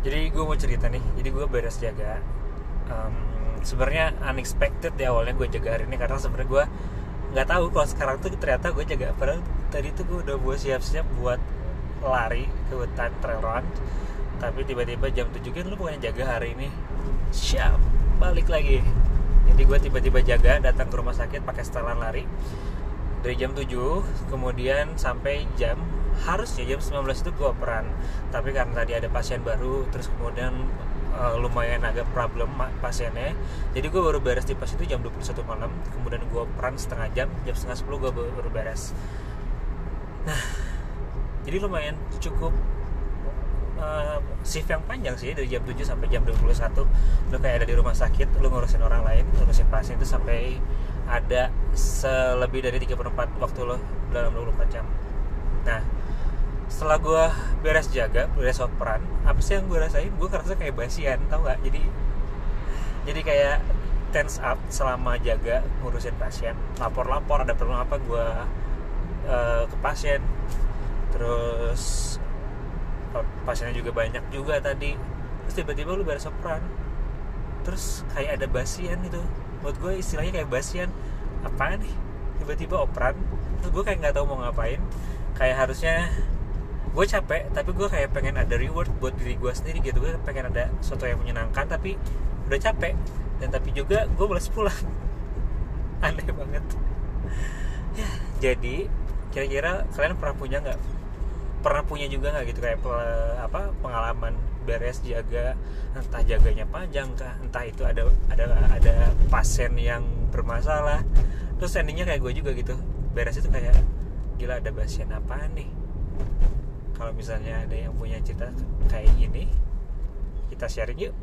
jadi gue mau cerita nih jadi gue beres jaga. Em, sebenarnya unexpected ya awalnya gue jaga hari ini karena sebenarnya gue nggak tahu kalau sekarang tuh ternyata gue jaga. Padahal tadi tuh gue udah buat siap-siap buat lari ke hutan trail run tapi tiba-tiba jam 7 kan lu bukannya jaga hari ini. Siap balik lagi. Jadi gue tiba-tiba jaga datang ke rumah sakit pakai setelan lari. Dari jam 7 kemudian sampai jam harusnya jam 19 itu gue operan tapi karena tadi ada pasien baru terus kemudian eh, lumayan agak problem pasiennya. Jadi gue baru beres di pas itu jam 21 malam. Kemudian gue operan setengah jam jam setengah 10 gue baru beres. Nah jadi lumayan cukup eh, shift yang panjang sih dari jam 7 sampai jam 21 lu kayak ada di rumah sakit lu ngurusin orang lain ngurusin pasien itu sampai ada selebih dari 3 per 4 waktu lo dalam 24 jam. Nah setelah gue beres jaga beres operan apa sih yang gue rasain? Gue ngerasa kayak basian tau gak jadi jadi kayak tense up selama jaga ngurusin pasien. Lapor-lapor ada perlu apa gue eh, ke pasien. Terus eh, pasiennya juga banyak juga tadi. Terus tiba-tiba lu beres operan. Terus kayak ada basian itu buat gue istilahnya kayak basian. Apa nih? Tiba-tiba operan. Terus gue kayak nggak tahu mau ngapain. Kayak harusnya gue capek tapi gue kayak pengen ada reward buat diri gue sendiri gitu. Gue pengen ada sesuatu yang menyenangkan tapi udah capek. Dan tapi juga gue males pulang. Aneh banget. Ya jadi kira-kira kalian pernah punya nggak? Pernah punya juga nggak gitu? Kayak pe- apa pengalaman beres jaga entah jaganya panjang kah entah itu ada ada ada pasien yang bermasalah. Terus endingnya kayak gue juga gitu. Beres itu kayak gila ada pasien apaan nih kalau misalnya ada yang punya cerita kayak gini kita sharing yuk